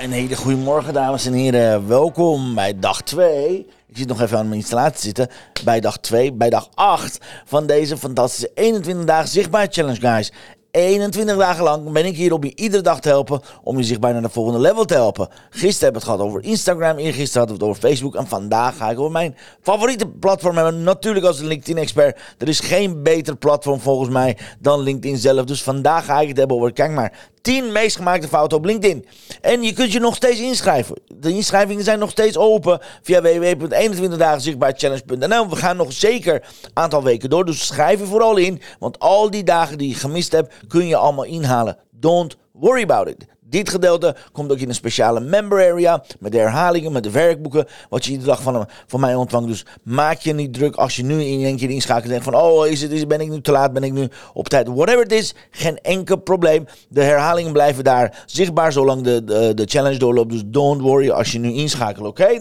Een hele goede morgen, dames en heren. Welkom bij dag 2. Ik zit nog even aan mijn installatie zitten. Bij dag 2, bij dag 8 van deze fantastische 21 dagen zichtbaar challenge, guys. 21 dagen lang ben ik hier om je iedere dag te helpen om je zichtbaar naar de volgende level te helpen. Gisteren hebben we het gehad over Instagram, eergisteren hadden we het over Facebook en vandaag ga ik over mijn favoriete platform hebben. Natuurlijk als een LinkedIn-expert. Er is geen beter platform volgens mij dan LinkedIn zelf. Dus vandaag ga ik het hebben over, kijk maar, 10 meest gemaakte fouten op LinkedIn. En je kunt je nog steeds inschrijven. De inschrijvingen zijn nog steeds open via www.21dagenzichtbaarchallenge.nl. We gaan nog zeker een aantal weken door, dus schrijf je vooral in. Want al die dagen die je gemist hebt, kun je allemaal inhalen. Don't worry about it. Dit gedeelte komt ook in een speciale member area. Met de herhalingen, met de werkboeken. Wat je iedere dag van, van mij ontvangt. Dus maak je niet druk als je nu in één keer inschakelt. En denkt van, oh, is het, is, ben ik nu te laat? Ben ik nu op tijd? Whatever it is, geen enkel probleem. De herhalingen blijven daar zichtbaar zolang de, de, de challenge doorloopt. Dus don't worry als je nu inschakelt, oké?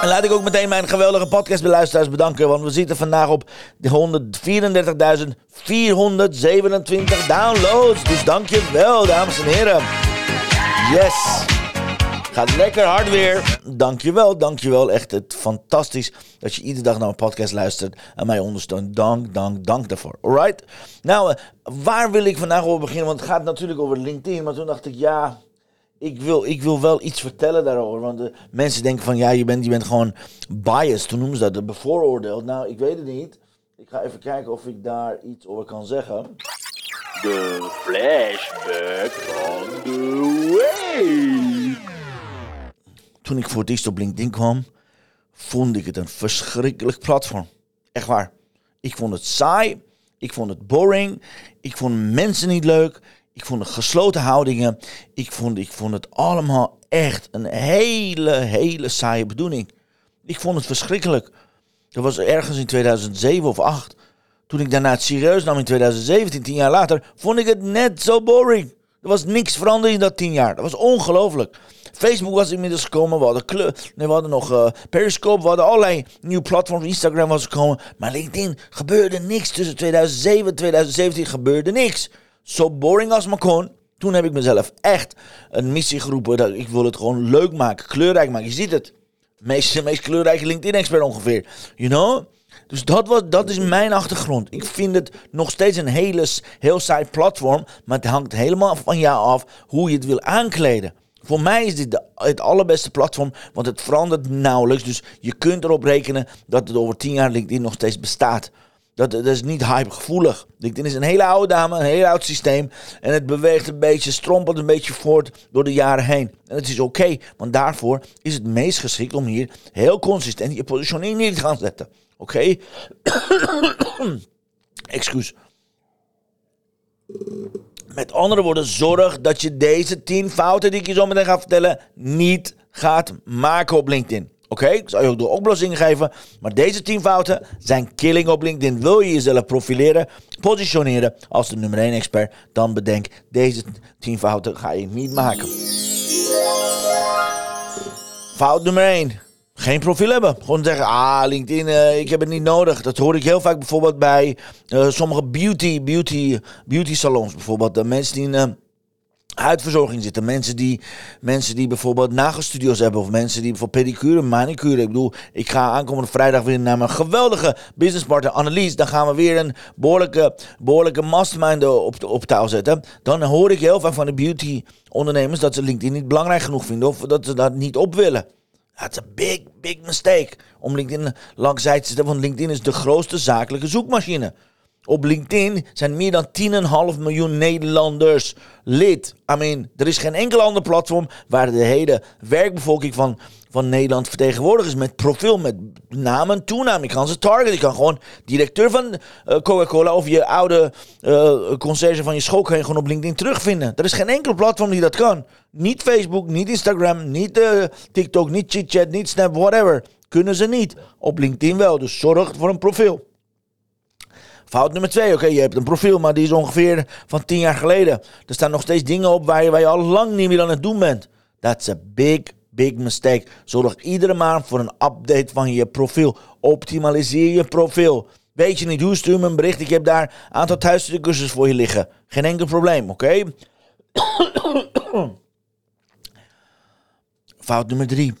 En laat ik ook meteen mijn geweldige podcastbeluisteraars bedanken. Want we zitten vandaag op de 134.427 downloads. Dus dankjewel, dames en heren. Yes. Gaat lekker hard weer. Dankjewel, dankjewel. Echt het fantastisch dat je iedere dag naar mijn podcast luistert en mij ondersteunt. Dank, dank, dank daarvoor. Alright? Nou, eh, waar wil ik vandaag over beginnen? Want het gaat natuurlijk over LinkedIn. Maar toen dacht ik, ja, ik wil, ik wil wel iets vertellen daarover. Want de mensen denken van ja, je bent, je bent gewoon biased. Hoe noemen ze dat? Bevooroordeeld. Nou, ik weet het niet. Ik ga even kijken of ik daar iets over kan zeggen. De flashback van de week. Toen ik voor het eerst op LinkedIn kwam, vond ik het een verschrikkelijk platform. Echt waar. Ik vond het saai. Ik vond het boring. Ik vond mensen niet leuk. Ik vond de gesloten houdingen. Ik vond, ik vond het allemaal echt een hele, hele saaie bedoeling. Ik vond het verschrikkelijk. Dat was ergens in 2007 of 8. Toen ik daarna het serieus nam in 2017, tien jaar later, vond ik het net zo boring. Er was niks veranderd in dat tien jaar. Dat was ongelooflijk. Facebook was inmiddels gekomen. We hadden, nee, we hadden nog uh, Periscope. We hadden allerlei nieuwe platforms. Instagram was gekomen. Maar LinkedIn gebeurde niks. Tussen 2007 en 2017 gebeurde niks zo boring als maar kon. Toen heb ik mezelf echt een missie geroepen. Dat ik wil het gewoon leuk maken, kleurrijk maken. Je ziet het. Meest, meest kleurrijke LinkedIn-expert ongeveer. You know? Dus dat, was, dat is mijn achtergrond. Ik vind het nog steeds een hele, heel saai platform. Maar het hangt helemaal van jou af hoe je het wil aankleden. Voor mij is dit de, het allerbeste platform, want het verandert nauwelijks. Dus je kunt erop rekenen dat het over tien jaar LinkedIn nog steeds bestaat. Dat, dat is niet hypegevoelig. LinkedIn is een hele oude dame, een heel oud systeem. En het beweegt een beetje, strompelt een beetje voort door de jaren heen. En het is oké, want daarvoor is het meest geschikt om hier heel consistent je positionering neer te gaan zetten. Oké? Excuus. Met andere woorden, zorg dat je deze 10 fouten die ik je zo meteen ga vertellen niet gaat maken op LinkedIn. Oké, ik zal je ook de oplossingen geven. Maar deze 10 fouten zijn killing op LinkedIn. Wil je jezelf profileren, positioneren als de nummer 1 expert, dan bedenk deze 10 fouten ga je niet maken. Fout nummer 1. Geen profiel hebben. Gewoon zeggen, ah, LinkedIn, uh, ik heb het niet nodig. Dat hoor ik heel vaak bijvoorbeeld bij uh, sommige beauty, beauty, beauty salons. Bijvoorbeeld de mensen die... Uh, huidverzorging zitten. Mensen die, mensen die bijvoorbeeld nagelstudio's hebben. Of mensen die voor pedicure, manicure. Ik bedoel, ik ga aankomende vrijdag weer naar mijn geweldige businesspartner Annelies. Dan gaan we weer een behoorlijke, behoorlijke mastermind op, op zetten. Dan hoor ik heel vaak van de beauty ondernemers dat ze LinkedIn niet belangrijk genoeg vinden. Of dat ze dat niet op willen. That's a big, big mistake. Om LinkedIn langs te zetten. Want LinkedIn is de grootste zakelijke zoekmachine. Op LinkedIn zijn meer dan 10,5 miljoen Nederlanders lid. I mean, er is geen enkel ander platform waar de hele werkbevolking van, van Nederland vertegenwoordigd is. Met profiel, met naam en toenaam. Je kan ze targeten. Je kan gewoon directeur van uh, Coca-Cola of je oude uh, conciërge van je school kan je gewoon op LinkedIn terugvinden. Er is geen enkel platform die dat kan. Niet Facebook, niet Instagram, niet uh, TikTok, niet ChitChat, niet Snap, whatever. Kunnen ze niet. Op LinkedIn wel. Dus zorg voor een profiel. Fout nummer twee, oké, je hebt een profiel, maar die is ongeveer van tien jaar geleden. Er staan nog steeds dingen op waar je, waar je al lang niet meer aan het doen bent. That's a big, big mistake. Zorg iedere maand voor een update van je profiel. Optimaliseer je profiel. Weet je niet hoe, stuur me een bericht. Ik heb daar een aantal thuiscursussen voor je liggen. Geen enkel probleem, oké? Fout nummer drie.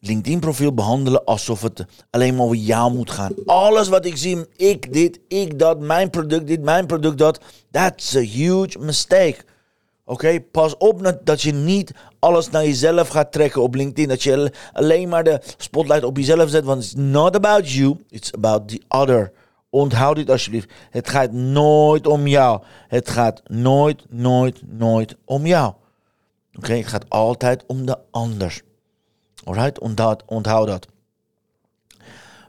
LinkedIn-profiel behandelen alsof het alleen maar over jou moet gaan. Alles wat ik zie, ik dit, ik dat, mijn product dit, mijn product dat. That's a huge mistake. Oké, pas op dat je niet alles naar jezelf gaat trekken op LinkedIn. Dat je alleen maar de spotlight op jezelf zet. Want it's not about you, it's about the other. Onthoud dit alsjeblieft. Het gaat nooit om jou. Het gaat nooit, nooit, nooit om jou. Oké, het gaat altijd om de ander. Alright, onthoud, onthoud dat.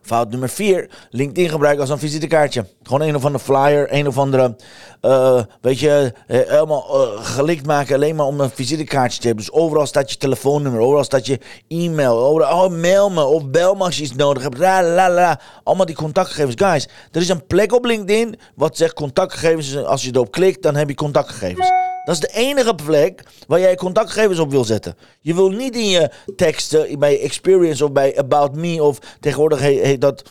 Fout nummer 4. LinkedIn gebruiken als een visitekaartje. Gewoon een of andere flyer, een of andere, uh, weet je, uh, helemaal uh, gelikt maken alleen maar om een visitekaartje te hebben. Dus overal staat je telefoonnummer, overal staat je e-mail, overal, oh mail me of bel me als je iets nodig hebt. La, la, la. Allemaal die contactgegevens. Guys, er is een plek op LinkedIn wat zegt contactgegevens. Als je erop klikt, dan heb je contactgegevens. Dat is de enige plek waar jij contactgegevens op wil zetten. Je wil niet in je teksten, bij Experience of bij About Me of tegenwoordig heet, dat,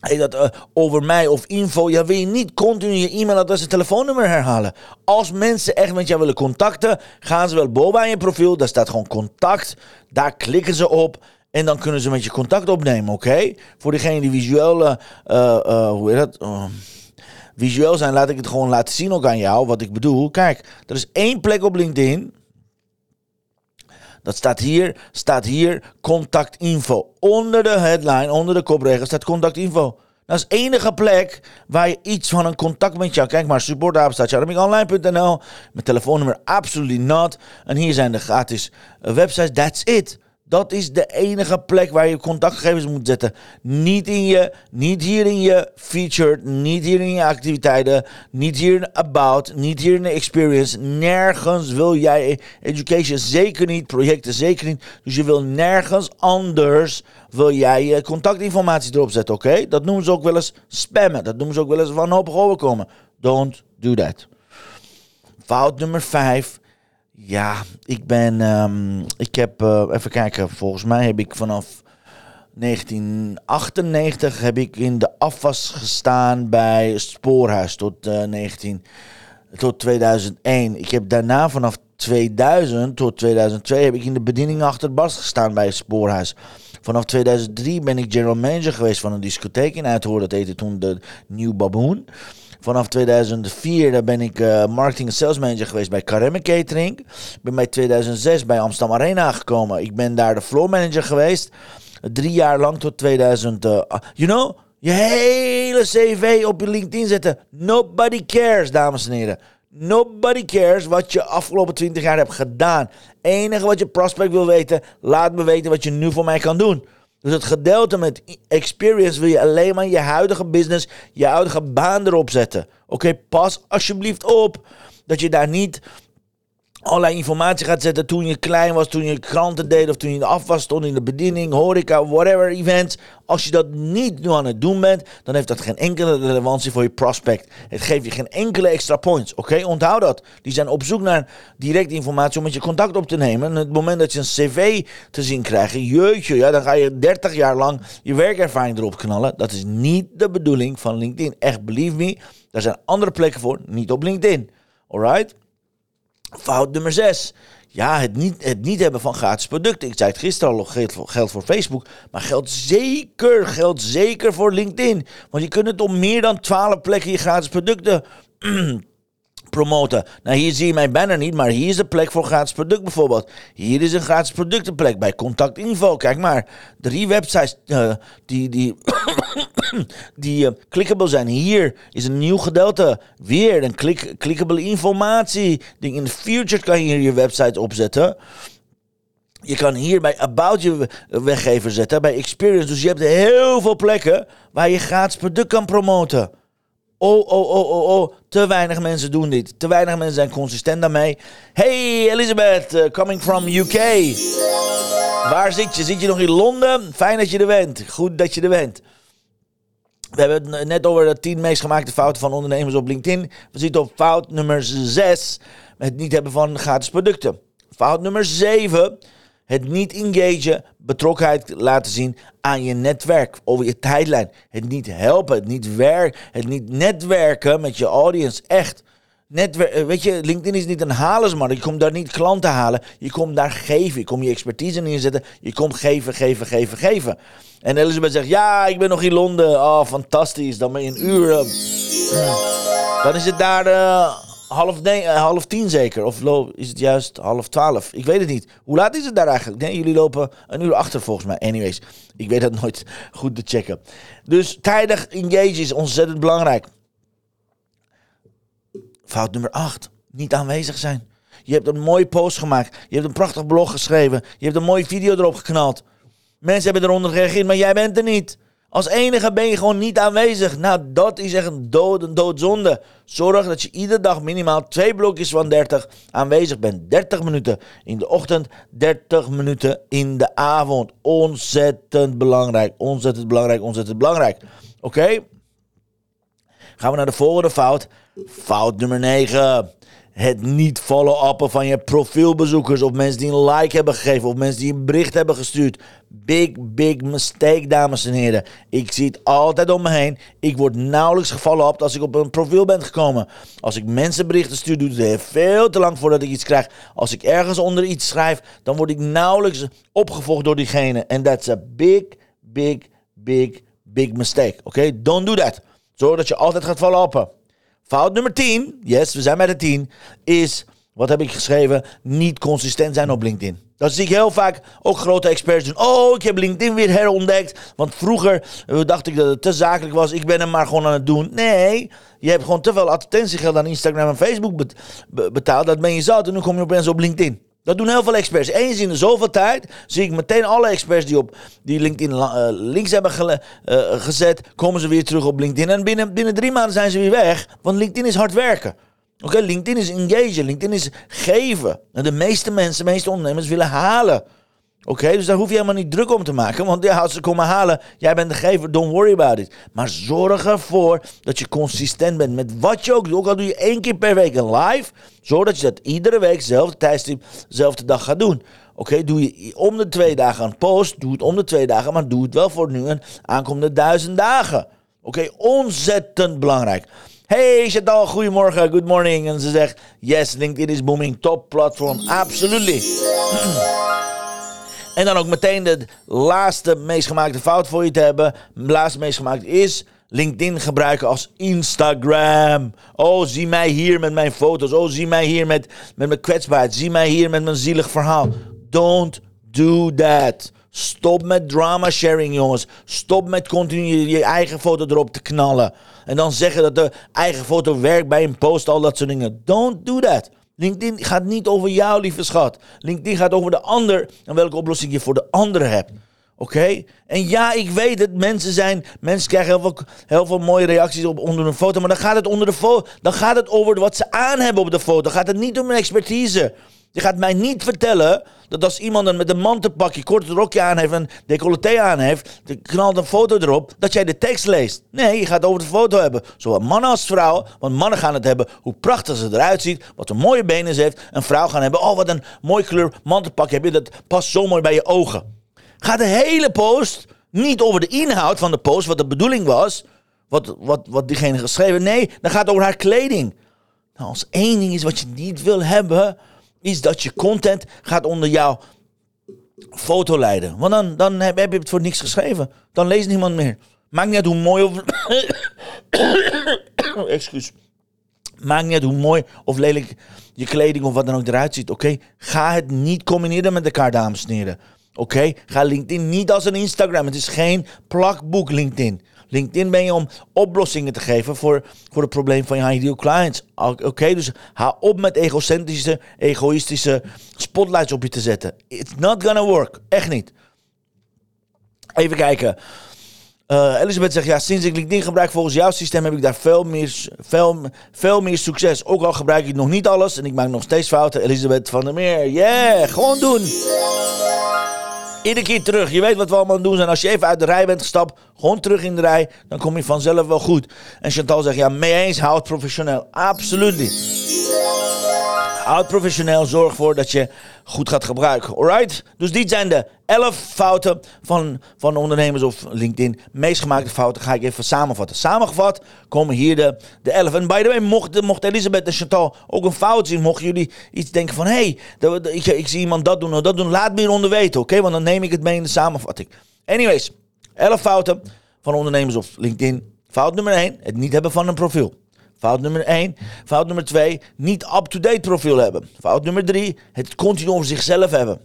heet dat uh, over mij of info. Ja, wil je niet continu je e-mailadres en telefoonnummer herhalen. Als mensen echt met jou willen contacten, gaan ze wel boven je profiel. Daar staat gewoon contact. Daar klikken ze op. En dan kunnen ze met je contact opnemen, oké? Voor degene die visuele, uh, uh, hoe heet dat? Visueel zijn, laat ik het gewoon laten zien ook aan jou. Wat ik bedoel. Kijk, er is één plek op LinkedIn. Dat staat hier, staat hier contactinfo. Onder de headline, onder de kopregel staat contactinfo. Dat is de enige plek waar je iets van een contact met jou. Kijk maar, supportapenstaat.charmingonline.nl. Mijn telefoonnummer absoluut not. En hier zijn de gratis websites. That's it. Dat is de enige plek waar je contactgegevens moet zetten. Niet, in je, niet hier in je featured, niet hier in je activiteiten, niet hier in about, niet hier in de experience. Nergens wil jij education, zeker niet, projecten, zeker niet. Dus je wil nergens anders wil jij je contactinformatie erop zetten, oké? Dat noemen ze ook wel eens spammen. Dat noemen ze ook wel eens wanhopig overkomen. Don't do that. Fout nummer 5 ja, ik ben. Um, ik heb. Uh, even kijken. Volgens mij heb ik vanaf 1998 heb ik in de afwas gestaan bij Spoorhuis tot uh, 19 tot 2001. Ik heb daarna vanaf 2000 tot 2002 heb ik in de bediening achter Bas gestaan bij Spoorhuis. Vanaf 2003 ben ik general manager geweest van een discotheek in Uithoorn. Dat heette toen de Nieuw Baboon. Vanaf 2004 daar ben ik uh, marketing en sales manager geweest bij Caremme Catering. Ik ben bij 2006 bij Amsterdam Arena gekomen. Ik ben daar de floor manager geweest. Drie jaar lang tot 2000. Uh, you know, je hele cv op je LinkedIn zetten. Nobody cares, dames en heren. Nobody cares wat je afgelopen 20 jaar hebt gedaan. Enige wat je prospect wil weten, laat me weten wat je nu voor mij kan doen. Dus het gedeelte met experience wil je alleen maar je huidige business, je huidige baan erop zetten. Oké, pas alsjeblieft op dat je daar niet allerlei informatie gaat zetten toen je klein was, toen je kranten deed of toen je in de afwas stond in de bediening, horeca, whatever events. Als je dat niet nu aan het doen bent, dan heeft dat geen enkele relevantie voor je prospect. Het geeft je geen enkele extra points. Oké, onthoud dat. Die zijn op zoek naar directe informatie om met je contact op te nemen. En het moment dat je een cv te zien krijgt, jeutje, ja, dan ga je 30 jaar lang je werkervaring erop knallen. Dat is niet de bedoeling van LinkedIn. Echt, believe me, daar zijn andere plekken voor, niet op LinkedIn. Alright? Fout nummer 6. Ja, het niet, het niet hebben van gratis producten. Ik zei het gisteren al, geldt voor, Facebook. Maar geldt zeker, geldt zeker voor LinkedIn. Want je kunt het op meer dan 12 plekken je gratis producten promoten. Nou, hier zie je mijn banner niet, maar hier is de plek voor gratis product bijvoorbeeld. Hier is een gratis productenplek bij Contactinfo. Kijk maar, drie websites uh, die, die, die uh, clickable zijn. Hier is een nieuw gedeelte. Weer een klik, clickable informatie. In de future kan je hier je website opzetten. Je kan hier bij About je weggever zetten, bij Experience. Dus je hebt heel veel plekken waar je gratis product kan promoten. Oh, oh, oh, oh, oh. Te weinig mensen doen dit. Te weinig mensen zijn consistent daarmee. Hey, Elizabeth, uh, coming from UK. Waar zit je? Zit je nog in Londen? Fijn dat je er bent. Goed dat je er bent. We hebben het net over de 10 meest gemaakte fouten van ondernemers op LinkedIn. We zitten op fout nummer 6. Het niet hebben van gratis producten. Fout nummer 7 het niet engagen, betrokkenheid laten zien aan je netwerk, over je tijdlijn. Het niet helpen, het niet werken, het niet netwerken met je audience. Echt. Netwer eh, weet je, LinkedIn is niet een halersmarkt. Je komt daar niet klanten halen. Je komt daar geven. Je komt je expertise neerzetten. Je komt geven, geven, geven, geven. En Elisabeth zegt, ja, ik ben nog in Londen. Oh, fantastisch. Dan ben je een uur... dan is het daar eh, half, eh, half tien zeker. Of is het juist half twaalf? Ik weet het niet. Hoe laat is het daar eigenlijk? Nee, jullie lopen een uur achter volgens mij. Anyways, ik weet dat nooit goed te checken. Dus tijdig engage is ontzettend belangrijk. Fout nummer 8. Niet aanwezig zijn. Je hebt een mooie post gemaakt. Je hebt een prachtig blog geschreven. Je hebt een mooie video erop geknald. Mensen hebben eronder gereageerd, maar jij bent er niet. Als enige ben je gewoon niet aanwezig. Nou, dat is echt een dood, doodzonde. Zorg dat je iedere dag minimaal twee blokjes van 30 aanwezig bent. 30 minuten in de ochtend, 30 minuten in de avond. Ontzettend belangrijk, ontzettend belangrijk, ontzettend belangrijk. Oké? Gaan we naar de volgende fout. Fout nummer 9. Het niet follow-uppen van je profielbezoekers. Of mensen die een like hebben gegeven. Of mensen die een bericht hebben gestuurd. Big, big mistake, dames en heren. Ik zie het altijd om me heen. Ik word nauwelijks gefollow-up als ik op een profiel ben gekomen. Als ik mensen berichten stuur, duurt het veel te lang voordat ik iets krijg. Als ik ergens onder iets schrijf, dan word ik nauwelijks opgevolgd door diegene. En that's a big, big, big, big mistake. Oké, don't do that. Zorg dat je altijd gaat follow-uppen. Fout nummer 10, yes, we zijn bij de 10, is, wat heb ik geschreven, niet consistent zijn op LinkedIn. Dat zie ik heel vaak ook grote experts doen. Oh, ik heb LinkedIn weer herontdekt. Want vroeger dacht ik dat het te zakelijk was. Ik ben hem maar gewoon aan het doen. Nee, je hebt gewoon te veel advertentiegeld aan Instagram en Facebook bet- be- betaald. Dat ben je zout en nu kom je opeens op LinkedIn. Dat doen heel veel experts. Eens in de zoveel tijd zie ik meteen alle experts die op die LinkedIn eh, links hebben eh, gezet, komen ze weer terug op LinkedIn. En binnen, binnen drie maanden zijn ze weer weg. Want LinkedIn is hard werken. Oké, LinkedIn is engagen. LinkedIn is geven. En de meeste mensen, de meeste ondernemers willen halen. Oké, dus daar hoef je helemaal niet druk om te maken. Want ja, als ze komen halen, jij bent de gever, don't worry about it. Maar zorg ervoor dat je consistent bent met wat je ook doet. Ook al doe je één keer per week een live, zorg dat je dat iedere week, zelfde tijdstip, zelfde dag gaat doen. Oké, doe je om de twee dagen een post, doe het om de twee dagen, maar doe het wel voor nu een aankomende duizend dagen. Oké, ontzettend belangrijk. Hey Chantal, goedemorgen, good morning. En ze zegt, yes, LinkedIn is booming, top platform, absolutely. En dan ook meteen de laatste meest gemaakte fout voor je te hebben. De laatste meest gemaakte is LinkedIn gebruiken als Instagram. Oh, zie mij hier met mijn foto's. Oh, zie mij hier met, met mijn kwetsbaarheid. Zie mij hier met mijn zielig verhaal. Don't do that. Stop met drama sharing, jongens. Stop met continu je, eigen foto erop te knallen. En dan zeggen dat de eigen foto werkt bij een post, al dat soort dingen. Don't do that. LinkedIn gaat niet over jou, lieve schat. LinkedIn gaat over de ander en welke oplossing je voor de ander hebt. Oké? En ja, ik weet het. Mensen zijn. Mensen krijgen heel veel, mooie reacties op onder een foto. Maar dan gaat het onder de foto. Dan gaat het over wat ze aan hebben op de foto. Dan gaat het niet om een expertise. Je gaat mij niet vertellen dat als iemand dan met een mantelpakje, kort rokje aan heeft en decolleté aan heeft, knalt een foto erop, dat jij de tekst leest. Nee, je gaat over de foto hebben. Zowel mannen als vrouwen. Want mannen gaan het hebben hoe prachtig ze eruit ziet, wat een mooie benen ze heeft. En vrouwen gaan hebben, oh wat een mooi kleur mantelpak heb je, dat past zo mooi bij je ogen. Gaat de hele post niet over de inhoud van de post, wat de bedoeling was, wat, wat, wat diegene geschreven. Nee, dan gaat het over haar kleding. Nou, als één ding is wat je niet wil hebben, is dat je content gaat onder jouw foto leiden. Want dan, dan heb, je het voor niks geschreven. Dan leest niemand meer. Maakt niet uit hoe mooi of... Excuus. Niet uit hoe mooi of lelijk je kleding of wat dan ook eruit ziet. Oké, ga het niet combineren met elkaar, dames en heren. Oké, ga LinkedIn niet als een Instagram. Het is geen plakboek LinkedIn. LinkedIn ben je om oplossingen te geven voor, voor het probleem van je ideal clients. Oké, dus hou op met egocentrische, egoïstische spotlights op je te zetten. It's not gonna work. Echt niet. Even kijken. Uh, Elisabeth zegt, ja, sinds ik LinkedIn gebruik volgens jouw systeem heb ik daar veel meer, veel, veel meer succes. Ook al gebruik ik nog niet alles en ik maak nog steeds fouten. Elisabeth van der Meer, yeah, gewoon doen. Iedere keer terug. Je weet wat we allemaal doen zijn. Als je even uit de rij bent gestapt, gewoon terug in de rij, dan kom je vanzelf wel goed. En Chantal zegt, ja, mee eens, houd professioneel. Absoluut. Houd professioneel, zorg ervoor dat je goed gaat gebruiken. Alright? Dus dit zijn de 11 fouten van, van ondernemers of LinkedIn. Meest gemaakte fouten ga ik even samenvatten. Samengevat komen hier de, de 11. En by the way, mocht, mocht Elisabeth en Chantal ook een fout zien, mochten jullie iets denken van: hé, hey, ik, zie iemand dat doen of dat doen, laat me hieronder weten, oké? Want dan neem ik het mee in de samenvatting. Anyways, 11 fouten van ondernemers of LinkedIn. Fout nummer 1, het niet hebben van een profiel. Fout nummer 1. Fout nummer 2, niet up-to-date profiel hebben. Fout nummer 3, het continu over zichzelf hebben.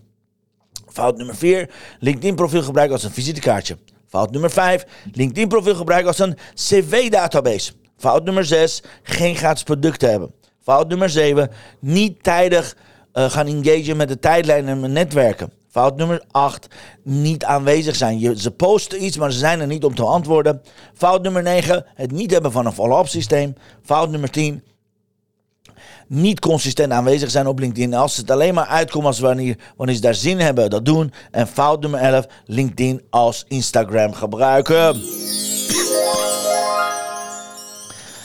Fout nummer 4, LinkedIn profiel gebruiken als een visitekaartje. Fout nummer 5, LinkedIn profiel gebruiken als een cv-database. Fout nummer 6, geen gratis producten hebben. Fout nummer 7, niet tijdig uh, gaan engagen met de tijdlijn en netwerken. Fout nummer 8, niet aanwezig zijn. Je, ze posten iets, maar ze zijn er niet om te antwoorden. Fout nummer 9, het niet hebben van een follow-up systeem. Fout nummer 10, niet consistent aanwezig zijn op LinkedIn. Als het alleen maar uitkomt als wanneer, wanneer ze daar zin hebben, dat doen. En fout nummer 11, LinkedIn als Instagram gebruiken.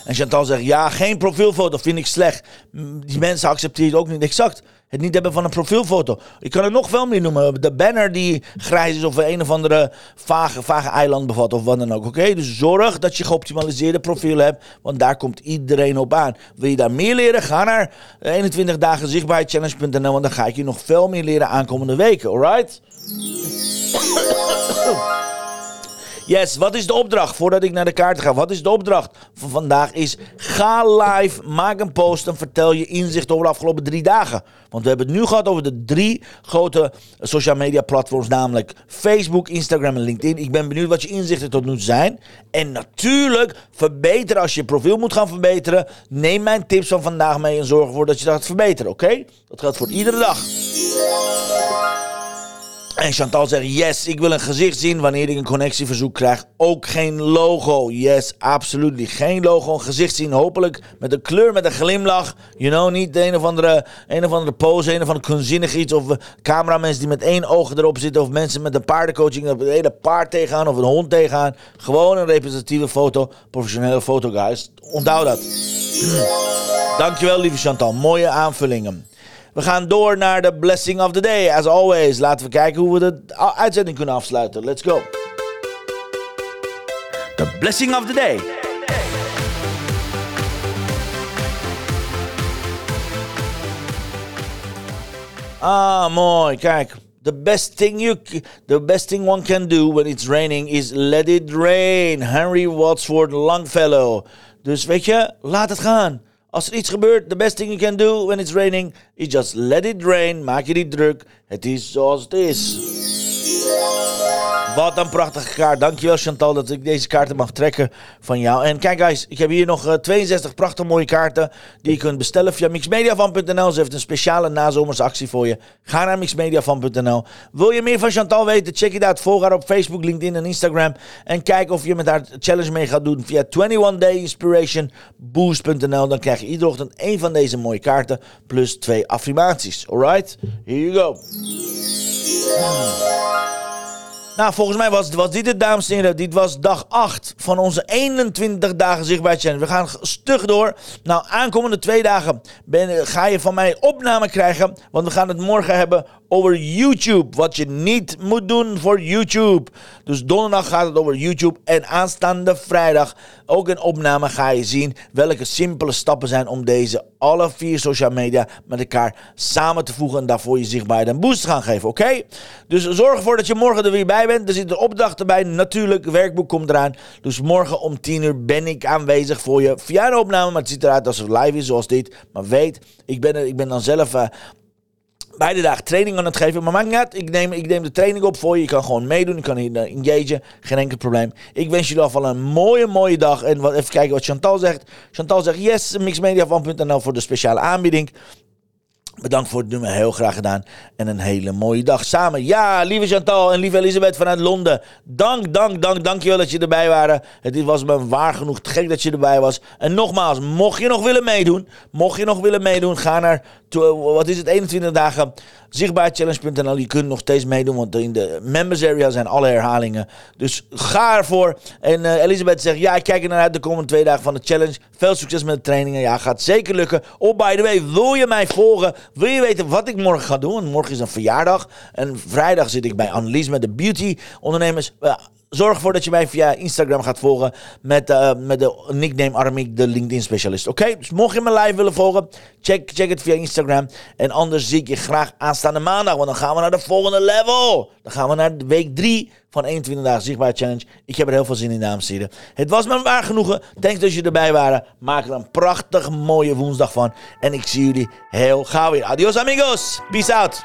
En Chantal zegt, ja, geen profielfoto vind ik slecht. Die mensen accepteren het ook niet. Exact. Het niet hebben van een profielfoto. Ik kan het nog veel meer noemen. De banner die grijs is of een of andere vage, vage eiland bevat of wat dan ook. Oké, dus zorg dat je geoptimaliseerde profiel hebt, want daar komt iedereen op aan. Wil je daar meer leren? Ga naar 21 dagen zichtbaarheidchallenge.nl, want dan ga ik je nog veel meer leren aankomende weken. Alright? Yes, wat is de opdracht voordat ik naar de kaarten ga? Wat is de opdracht van vandaag? Is ga live, maak een post en vertel je inzicht over de afgelopen drie dagen. Want we hebben het nu gehad over de drie grote social media platforms, namelijk Facebook, Instagram en LinkedIn. Ik ben benieuwd wat je inzichten tot nu toe zijn. En natuurlijk, verbeteren als je je profiel moet gaan verbeteren. Neem mijn tips van vandaag mee en zorg ervoor dat je dat gaat verbeteren, oké? Dat geldt voor iedere dag. En Chantal zegt, yes, ik wil een gezicht zien wanneer ik een connectieverzoek krijg. Ook geen logo. Yes, absoluut. Geen logo, een gezicht zien. Hopelijk met een kleur, met een glimlach. You know, niet de een of andere, een of andere pose, een of andere kunstzinnig iets. Of uh, cameramensen die met één oog erop zitten. Of mensen met een paardencoaching, een hele paard tegenaan of een hond tegenaan. Gewoon een representatieve foto. Professionele foto, guys. Onthoud dat. Dankjewel, lieve Chantal. Mooie aanvullingen. We gaan door naar de blessing of the day. As always, laten we kijken hoe we de uitzending kunnen afsluiten. Let's go. The blessing of the day. Ah, mooi. Kijk. The best thing you the best thing one can do when it's raining is let it rain. Henry Wadsworth Longfellow. Dus weet je, laat het gaan. Als er iets gebeurt, the best thing you can do when it's raining is just let it rain. Maak je niet druk. Het is zoals het is. Wat een prachtige kaart. Dankjewel Chantal dat ik deze kaarten mag trekken van jou. En kijk guys, ik heb hier nog 62 eh, prachtige mooie kaarten die je kunt bestellen via mixmediavan.nl. Ze heeft een speciale nazomersactie voor je. Ga naar mixmediavan.nl. Wil je meer van Chantal weten? Check it out. Volg haar op Facebook, LinkedIn en Instagram. En kijk of je met haar challenge mee gaat doen via 21 Day Inspiration Boost.nl. Dan krijg je iedere ochtend één van deze mooie kaarten plus twee affirmaties. Alright? Here you go. Nou, volgens mij was, was dit het, dames en heren. Dit was dag 8 van onze 21 dagen zichtbaar challenge. We gaan stug door. Nou, aankomende twee dagen ben, ga je van mij opname krijgen. Want we gaan het morgen hebben over YouTube. Wat je niet moet doen voor YouTube. Dus donderdag gaat het over YouTube. En aanstaande vrijdag ook een opname ga je zien welke simpele stappen zijn om deze alle vier social media met elkaar samen te voegen. En daarvoor je zichtbaarheid een boost te gaan geven. Oké? Dus zorg ervoor dat je morgen er weer bij bent. Er zit een opdracht erbij. Natuurlijk, werkboek komt eraan. Dus morgen om 10 uur ben ik aanwezig voor je via een opname. Maar het ziet eruit alsof het live is zoals dit. Maar weet, ik ben, ik ben dan zelf... Uh, beide dagen training aan het geven. Maar maakt niet uit. Ik neem, ik neem de training op voor je. Je kan gewoon meedoen. Je kan hier uh, engagen. Geen enkel probleem. Ik wens jullie alvast een mooie, mooie dag. En wat, even kijken wat Chantal zegt. Chantal zegt yes, mixmediavan.nl voor de speciale aanbieding. Bedankt voor het nummer, heel graag gedaan. En een hele mooie dag samen. Ja, lieve Chantal en lieve Elisabeth vanuit Londen. Dank, dank, dank, dankjewel dat je erbij waren. Het was me waar genoeg gek dat je erbij was. En nogmaals, mocht je nog willen meedoen, mocht je nog willen meedoen, ga naar, wat is het, 21 dagen zichtbaarchallenge.nl. Je kunt nog steeds meedoen, want in de members area zijn alle herhalingen. Dus ga ervoor. En uh, Elisabeth zegt, ja, ik kijk er naar uit de komende twee dagen van de challenge. Veel succes met de trainingen. Ja, gaat zeker lukken. Oh, by the way, wil je mij volgen? Wil je weten wat ik morgen ga doen? morgen is een verjaardag. En vrijdag zit ik bij Annelies met de beauty ondernemers. Zorg ervoor dat je mij via Instagram gaat volgen met, uh, met de nickname Armik, de LinkedIn specialist. Oké, dus mocht je me live willen volgen, check, check het via Instagram. En anders zie ik je graag aanstaande maandag, want dan gaan we naar de volgende level. Dan gaan we naar week 3 van 21 dagen zichtbaar challenge. Ik heb er heel veel zin in, dames en heren. Het was me waar genoegen. Thanks dat jullie erbij waren. Maak er een prachtig mooie woensdag van. En ik zie jullie heel gauw weer. Adios amigos. Peace out.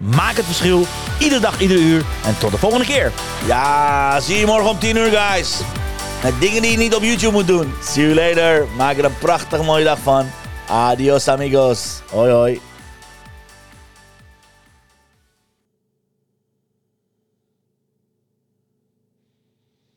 Maak het verschil, iedere dag, iedere uur. En tot de volgende keer. Ja, zie je morgen om 10 uur, guys. Met dingen die je niet op YouTube moet doen. See you later. Maak er een prachtig mooie dag van. Adios, amigos. Hoi, hoi.